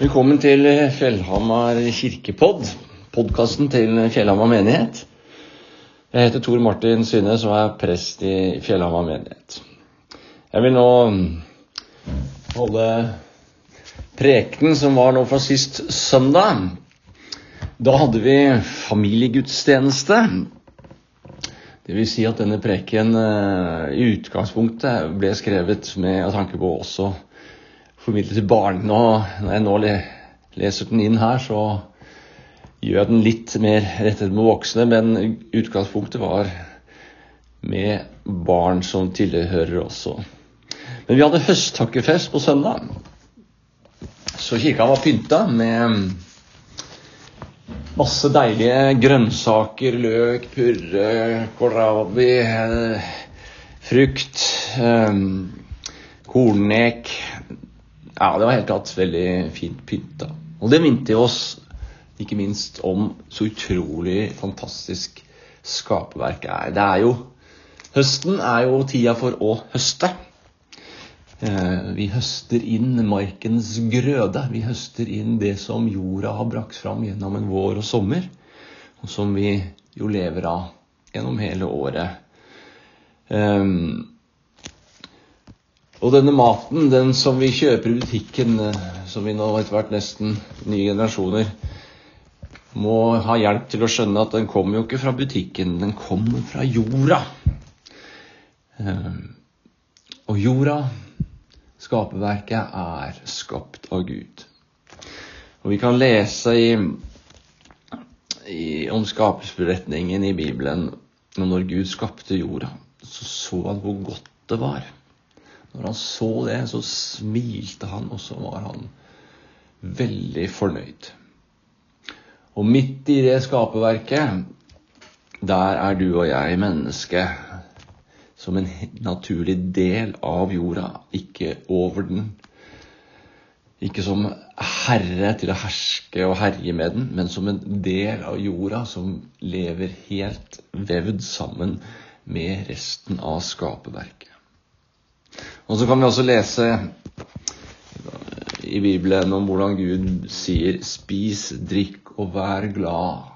Velkommen til Fjellhamar kirkepodd, podkasten til Fjellhamar menighet. Jeg heter Tor Martin Synnes og er prest i Fjellhamar menighet. Jeg vil nå holde prekenen som var nå fra sist søndag. Da hadde vi familiegudstjeneste. Det vil si at denne preken eh, i utgangspunktet ble skrevet med tanke på også formidle til barn. Nå, når jeg nå leser den inn her, så gjør jeg den litt mer rettet mot voksne, men utgangspunktet var med barn som tilhører også. Men vi hadde høsttakkefest på søndag. Så kirka var pynta med masse deilige grønnsaker, løk, purre, kålrabi, eh, frukt, eh, kornek, ja, det var helt tatt veldig fint pynta. Og det minte oss ikke minst om så utrolig fantastisk skaperverk er. Det er jo Høsten er jo tida for å høste. Eh, vi høster inn markens grøde. Vi høster inn det som jorda har brakt fram gjennom en vår og sommer, og som vi jo lever av gjennom hele året. Um, og denne maten, den som vi kjøper i butikken, eh, som vi nå etter hvert nesten nye generasjoner må ha hjelp til å skjønne at den kommer jo ikke fra butikken, den kommer fra jorda. Eh, og jorda, skaperverket, er skapt av Gud. Og vi kan lese i, i, om skapelsesberetningen i Bibelen. Når Gud skapte jorda, så så han hvor godt det var. Når han så det, så smilte han, og så var han veldig fornøyd. Og midt i det skaperverket, der er du og jeg menneske som en naturlig del av jorda, ikke over den. Ikke som herre til å herske og herje med den, men som en del av jorda som lever helt vevd sammen med resten av skaperverket. Og så kan vi også lese i Bibelen om hvordan Gud sier 'spis, drikk og vær glad'.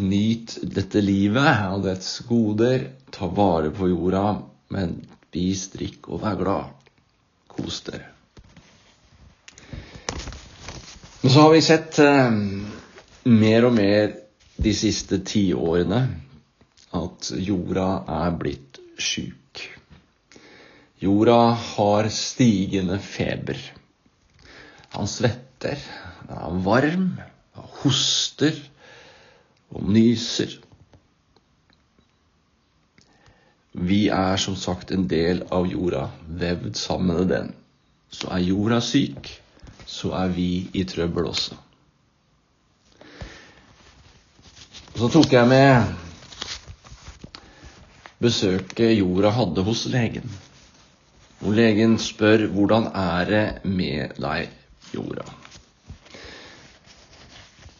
Nyt dette livet og dets goder. Ta vare på jorda, men spis, drikk og vær glad. Kos dere. Men så har vi sett eh, mer og mer de siste tiårene at jorda er blitt sjuk. Jorda har stigende feber. Han svetter, han er varm, han hoster og nyser. Vi er som sagt en del av jorda, vevd sammen med den. Så er jorda syk, så er vi i trøbbel også. Så tok jeg med besøket jorda hadde hos legen. Og legen spør hvordan er det med deg, jorda?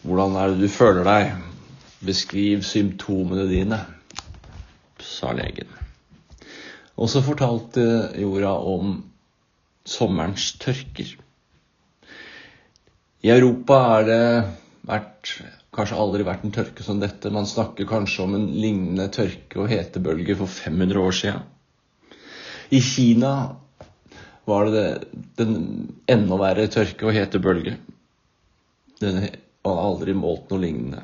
Hvordan er det du føler deg? Beskriv symptomene dine, sa legen. Og så fortalte jorda om sommerens tørker. I Europa er det vært, kanskje aldri vært en tørke som dette. Man snakker kanskje om en lignende tørke og hetebølge for 500 år siden. I Kina var det den enda verre tørke og hete bølge. Den var aldri målt noe lignende.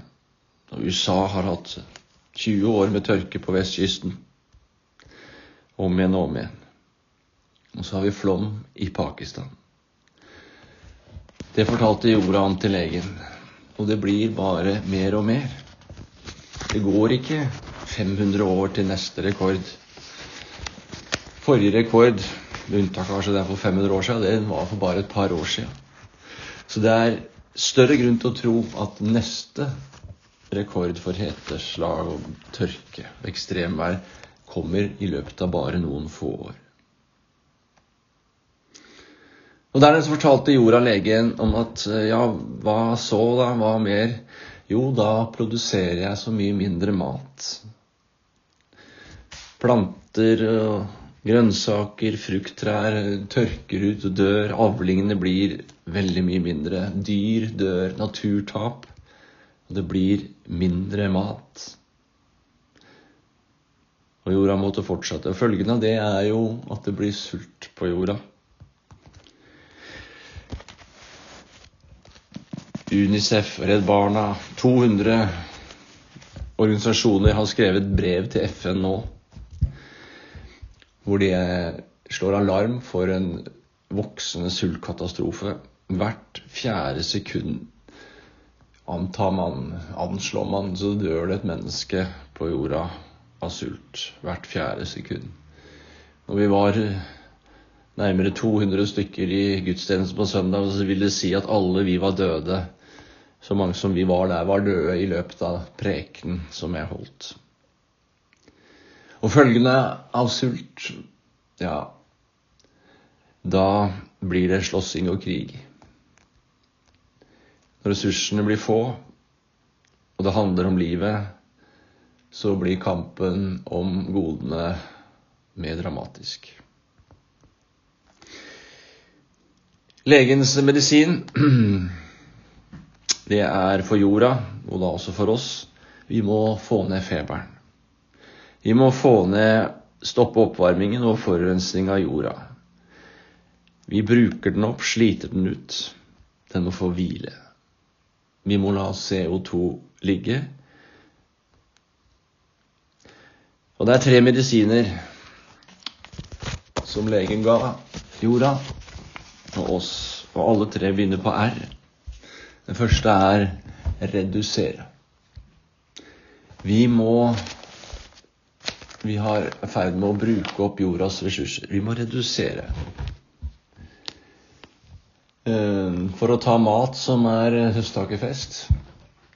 Og USA har hatt 20 år med tørke på vestkysten. Om igjen og om igjen. Og så har vi flom i Pakistan. Det fortalte jorda han til legen. Og det blir bare mer og mer. Det går ikke 500 år til neste rekord. Forrige rekord, med unntak det er for 500 år siden, det var for bare et par år siden. Så det er større grunn til å tro at neste rekord for heteslag og tørke og ekstremvær kommer i løpet av bare noen få år. Og Dernest fortalte jorda legen om at ja, hva så da, hva mer? Jo, da produserer jeg så mye mindre mat. Planter og Grønnsaker, frukttrær tørker ut og dør. Avlingene blir veldig mye mindre. Dyr dør. Naturtap. Og det blir mindre mat. Og jorda måtte fortsette. Og følgen av det er jo at det blir sult på jorda. Unicef, Redd Barna, 200 organisasjoner har skrevet brev til FN nå hvor de slår alarm for en voksende sultkatastrofe. Hvert fjerde sekund antar man, anslår man, så dør det et menneske på jorda av sult. Hvert fjerde sekund. Når vi var nærmere 200 stykker i gudstjenesten på søndag, så vil det si at alle vi var døde. Så mange som vi var der, var døde i løpet av preken som jeg holdt. Og følgende av sult, ja Da blir det slåssing og krig. Når ressursene blir få, og det handler om livet, så blir kampen om godene mer dramatisk. Legens medisin, det er for jorda, og da også for oss. Vi må få ned feberen. Vi må få ned, stoppe oppvarmingen og forurensning av jorda. Vi bruker den opp, sliter den ut. Den må få hvile. Vi må la CO2 ligge. Og det er tre medisiner som legen ga jorda og oss. Og alle tre begynner på R. Den første er redusere. Vi må vi har i ferd med å bruke opp jordas ressurser. Vi må redusere. Eh, for å ta mat som er høsttakerfest.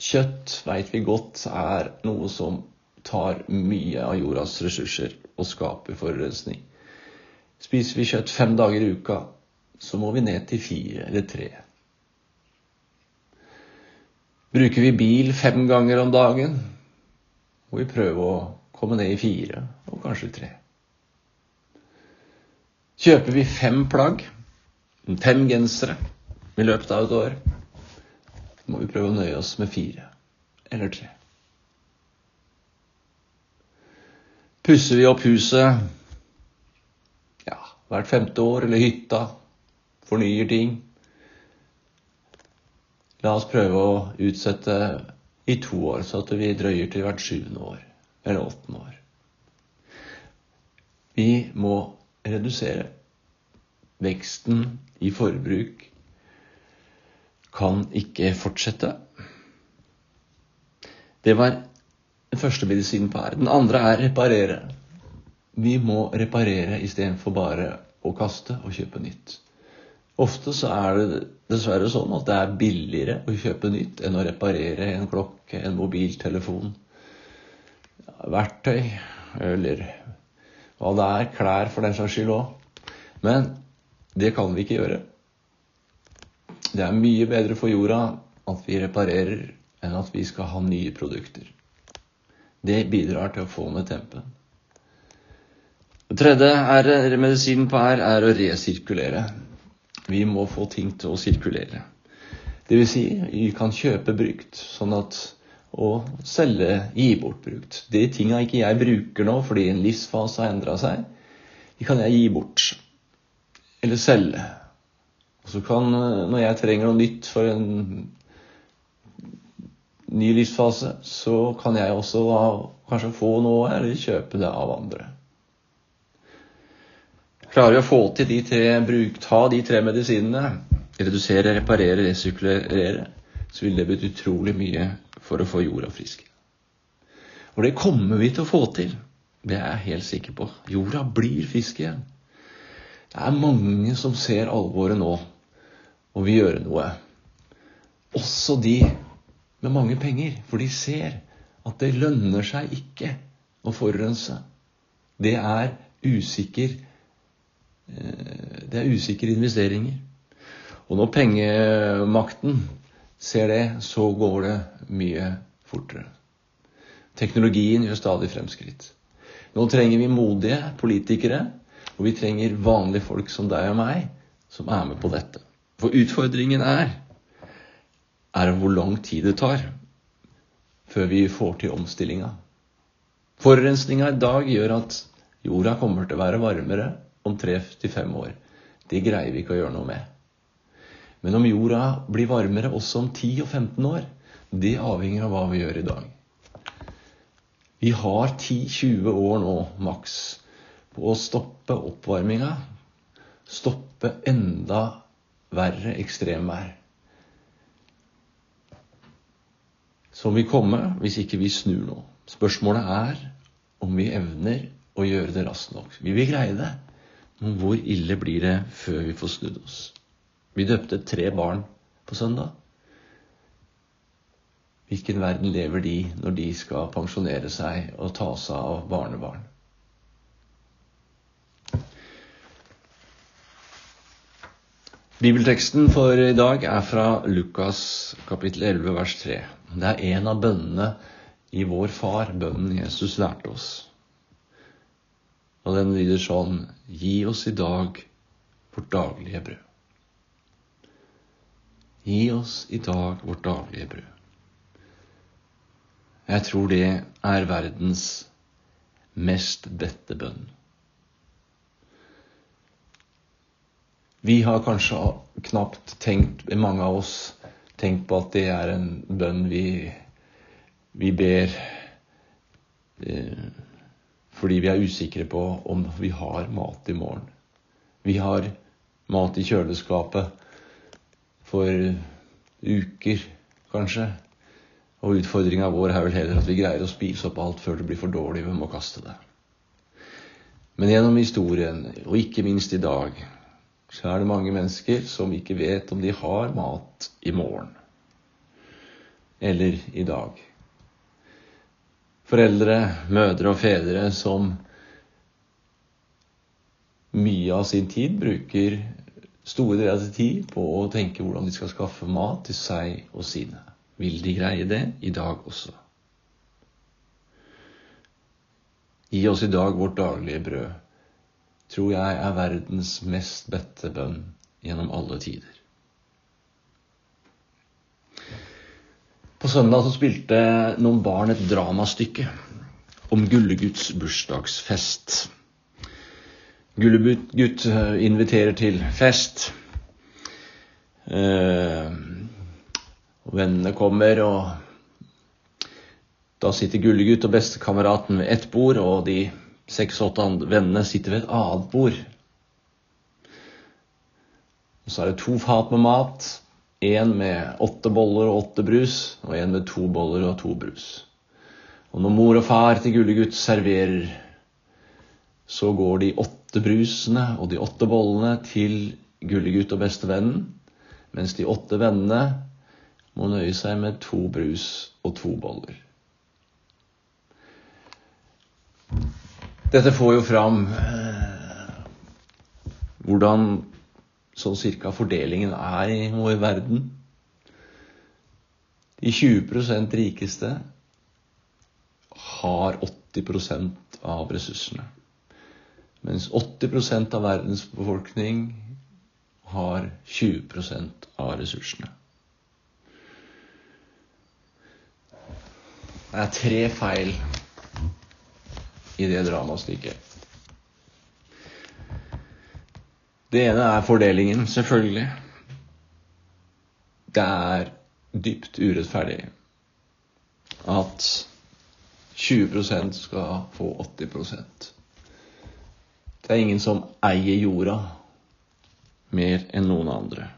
Kjøtt veit vi godt er noe som tar mye av jordas ressurser og skaper forurensning. Spiser vi kjøtt fem dager i uka, så må vi ned til fire eller tre. Bruker vi bil fem ganger om dagen, må vi prøve å komme ned i fire, og kanskje tre. Kjøper vi fem plagg, fem gensere, i løpet av et år, må vi prøve å nøye oss med fire eller tre. Pusser vi opp huset ja, hvert femte år, eller hytta, fornyer ting La oss prøve å utsette i to år, så at vi drøyer til hvert sjuende år eller åttende år. Vi må redusere. Veksten i forbruk kan ikke fortsette. Det var den første medisinen på her. Den andre er reparere. Vi må reparere istedenfor bare å kaste og kjøpe nytt. Ofte så er det dessverre sånn at det er billigere å kjøpe nytt enn å reparere en klokke, en mobiltelefon, verktøy eller hva det er, klær for den saks skyld òg. Men det kan vi ikke gjøre. Det er mye bedre for jorda at vi reparerer, enn at vi skal ha nye produkter. Det bidrar til å få ned tempen. Det tredje er, medisinen på her er å resirkulere. Vi må få ting til å sirkulere. Det vil si, vi kan kjøpe brukt, sånn at og selge, gi bort brukt. De tinga ikke jeg bruker nå fordi en livsfase har endra seg, de kan jeg gi bort. Eller selge. Og så kan, når jeg trenger noe nytt for en ny livsfase, så kan jeg også da kanskje få noe eller kjøpe det av andre. Klarer vi å få til de tre bruk, ta de tre medisinene, redusere, reparere, resirkulere, så vil det bety utrolig mye for å få jorda frisk. Og det kommer vi til å få til. Det er jeg helt sikker på. Jorda blir frisk igjen. Det er mange som ser alvoret nå og vil gjøre noe. Også de med mange penger, for de ser at det lønner seg ikke å forurense. Det er usikker eh, Det er usikre investeringer. Og når pengemakten ser det, så går det mye fortere. Teknologien gjør stadig fremskritt. Nå trenger vi modige politikere Og vi trenger vanlige folk som deg og meg, som er med på dette. For utfordringen er er hvor lang tid det tar før vi får til omstillinga. Forurensninga i dag gjør at jorda kommer til å være varmere om tre til fem år. Det greier vi ikke å gjøre noe med. Men om jorda blir varmere også om 10 og 15 år, det avhenger av hva vi gjør i dag. Vi har 10-20 år nå maks på å stoppe oppvarminga. Stoppe enda verre ekstremvær. Som vil komme hvis ikke vi snur nå. Spørsmålet er om vi evner å gjøre det raskt nok. Vi vil greie det, men hvor ille blir det før vi får snudd oss? Vi døpte tre barn på søndag. Hvilken verden lever de når de skal pensjonere seg og ta seg av barnebarn? Bibelteksten for i dag er fra Lukas kapittel 11 vers 3. Det er en av bønnene i vår far, bønnen Jesus lærte oss. Og den lyder sånn Gi oss i dag vårt daglige brød. Gi oss i dag vårt daglige brød. Jeg tror det er verdens mest bedte bønn. Vi har kanskje knapt tenkt, mange av oss, tenkt på at det er en bønn vi, vi ber eh, fordi vi er usikre på om vi har mat i morgen. Vi har mat i kjøleskapet for uker, kanskje. Og utfordringa vår er vel heller at vi greier å spise opp alt før det blir for dårlig. Vi må kaste det. Men gjennom historien, og ikke minst i dag, så er det mange mennesker som ikke vet om de har mat i morgen eller i dag. Foreldre, mødre og fedre som mye av sin tid bruker store deler av sin tid på å tenke hvordan de skal skaffe mat til seg og sine. Vil de greie det i dag også? Gi oss i dag vårt daglige brød tror jeg er verdens mest bedte bønn gjennom alle tider. På søndag så spilte noen barn et dramastykke om Gulleguds bursdagsfest. Gullegutt eh, inviterer til fest. Eh, og vennene kommer, og da sitter Gullegutt og bestekameraten ved ett bord, og de seks-åtte vennene sitter ved et annet bord. Og så er det to fat med mat. Én med åtte boller og åtte brus, og én med to boller og to brus. Og når mor og far til Gullegutt serverer, så går de åtte brusene og de åtte bollene til Gullegutt og bestevennen, mens de åtte vennene må nøye seg med to brus og to boller. Dette får jo fram eh, hvordan sånn cirka fordelingen er i vår verden. De 20% rikeste har 80% av ressursene. Mens 80% av verdens befolkning har 20% av ressursene. Det er tre feil i det dramastykket. Det ene er fordelingen, selvfølgelig. Det er dypt urettferdig at 20% skal få 80 Det er ingen som eier jorda mer enn noen andre.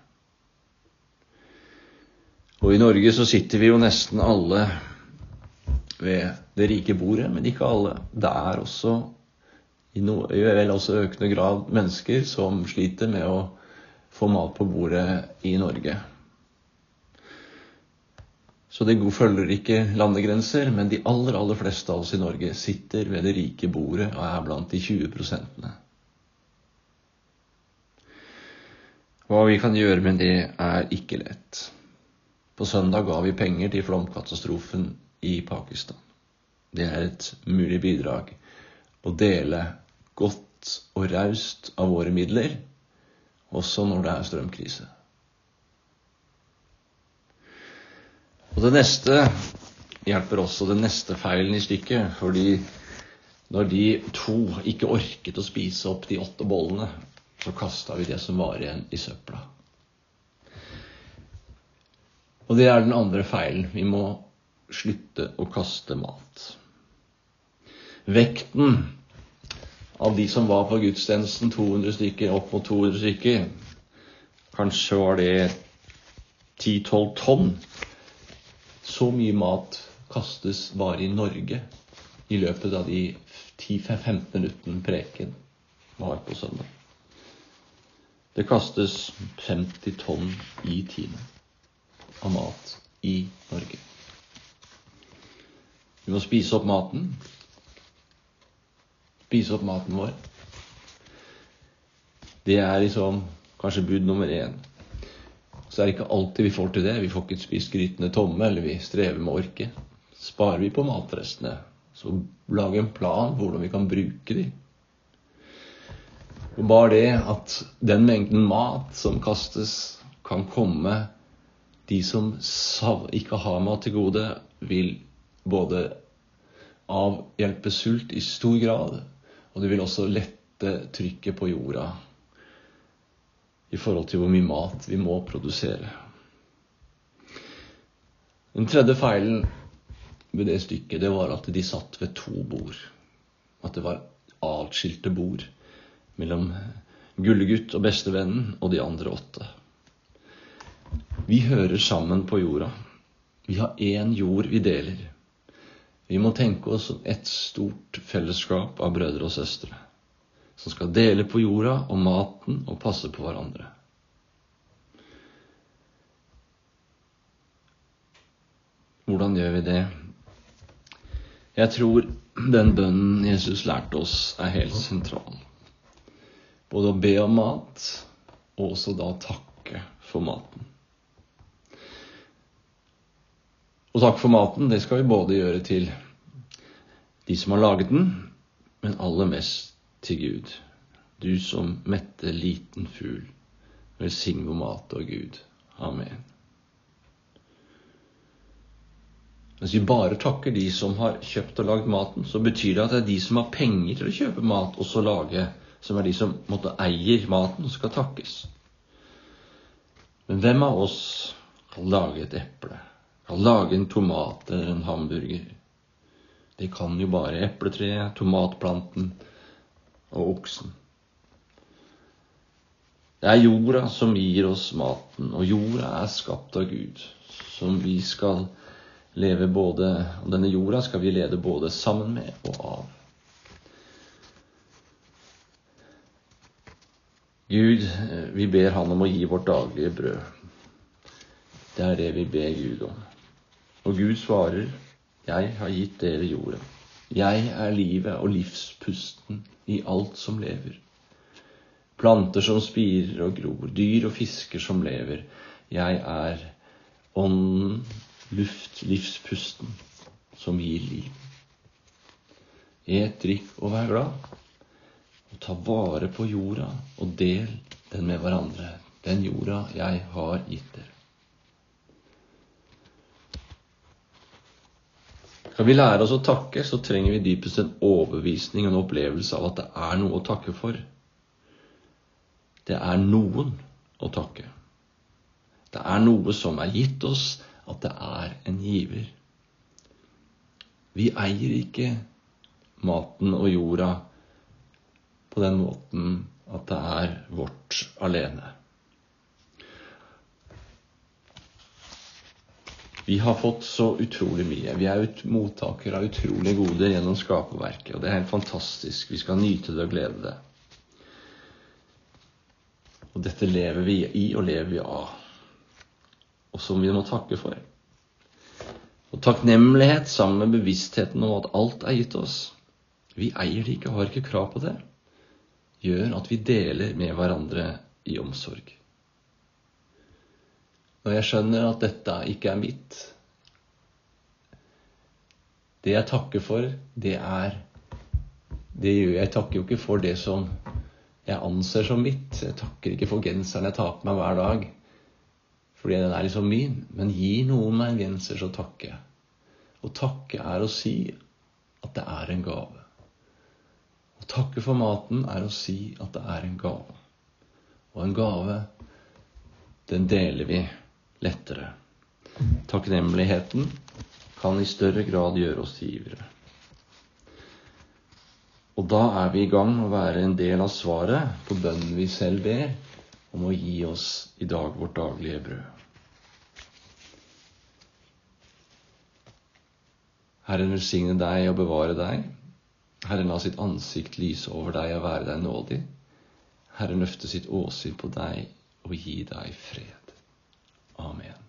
Og i Norge så sitter vi jo nesten alle ved det rike bordet, men ikke alle. Det er også i, no, vel også økende grad mennesker som sliter med å få mat på bordet i Norge. Så det følger ikke landegrenser, men de aller, aller fleste av oss i Norge sitter ved det rike bordet og er blant de 20 prosentene. Hva vi kan gjøre med det, er ikke lett. På søndag ga vi penger til flomkatastrofen i Pakistan. Det er et mulig bidrag å dele godt og raust av våre midler, også når det er strømkrise. Og det neste hjelper også den neste feilen i stykket, fordi når de to ikke orket å spise opp de åtte bollene, så kasta vi det som var igjen, i søpla. Og det er den andre feilen. Vi må slutte å kaste mat. Vekten av de som var på gudstjenesten, 200 stykker, opp mot 200 stykker, kanskje var det 10-12 tonn. Så mye mat kastes bare i Norge i løpet av de 10-15 minuttene preken var på søndag. Det kastes 50 tonn i timen av mat i Norge. Vi må spise opp maten. Spise opp maten vår. Det er liksom kanskje bud nummer én. Så er det ikke alltid vi får til det. Vi får ikke spist grytene tomme, eller vi strever med å orke. Sparer vi på matrestene, så lag en plan hvordan vi kan bruke de. Og bare det at den mengden mat som kastes, kan komme de som ikke har mat til gode, vil både avhjelpe sult i stor grad, og det vil også lette trykket på jorda i forhold til hvor mye mat vi må produsere. Den tredje feilen ved det stykket, det var at de satt ved to bord. At det var atskilte bord mellom gullegutt og bestevennen og de andre åtte. Vi hører sammen på jorda. Vi har én jord vi deler. Vi må tenke oss et stort fellesskap av brødre og søstre som skal dele på jorda og maten og passe på hverandre. Hvordan gjør vi det? Jeg tror den bønnen Jesus lærte oss, er helt sentral. Både å be om mat og også da takke for maten. Og takk for maten, det skal vi både gjøre til de som har laget den, men aller mest til Gud. Du som mette liten fugl, velsign vår mat og Gud. Amen. Hvis vi bare takker de som har kjøpt og lagd maten, så betyr det at det er de som har penger til å kjøpe mat, og så lage, som er de som måtte eier maten, skal takkes. Men hvem av oss kan lage et eple? Kan lage en tomat eller en hamburger. Det kan jo bare epletreet, tomatplanten og oksen. Det er jorda som gir oss maten, og jorda er skapt av Gud, som vi skal leve både Og denne jorda skal vi lede både sammen med og av. Gud, vi ber Han om å gi vårt daglige brød. Det er det vi ber Gud om. Og Gud svarer, 'Jeg har gitt dere jorda'. Jeg er livet og livspusten i alt som lever. Planter som spirer og gror, dyr og fisker som lever. Jeg er ånden, luft, livspusten, som gir liv. Et, drikk og vær glad. Og ta vare på jorda og del den med hverandre. Den jorda jeg har gitt dere. Skal vi lære oss å takke, så trenger vi dypest en overbevisning en opplevelse av at det er noe å takke for. Det er noen å takke. Det er noe som er gitt oss, at det er en giver. Vi eier ikke maten og jorda på den måten at det er vårt alene. Vi har fått så utrolig mye. Vi er ut mottakere av utrolige goder gjennom skaperverket, og det er helt fantastisk. Vi skal nyte det og glede det. Og dette lever vi i og lever vi av, og som vi må takke for. Og takknemlighet sammen med bevisstheten om at alt er gitt oss, vi eier det ikke, og har ikke krav på det, gjør at vi deler med hverandre i omsorg. Når jeg skjønner at dette ikke er mitt Det jeg takker for, det er det gjør jeg. Takker jo ikke for det som jeg anser som mitt. Jeg takker ikke for genseren jeg tar på meg hver dag, fordi den er liksom min. Men gir noen meg en genser, så takker jeg. Å takke er å si at det er en gave. Å takke for maten er å si at det er en gave. Og en gave, den deler vi lettere. Takknemligheten kan i større grad gjøre oss givere. Og da er vi i gang med å være en del av svaret på bønnen vi selv ber om å gi oss i dag vårt daglige brød. Herren velsigne deg og bevare deg. Herren la sitt ansikt lyse over deg og være deg nådig. Herren løfte sitt åsyn på deg og gi deg fred. Amen.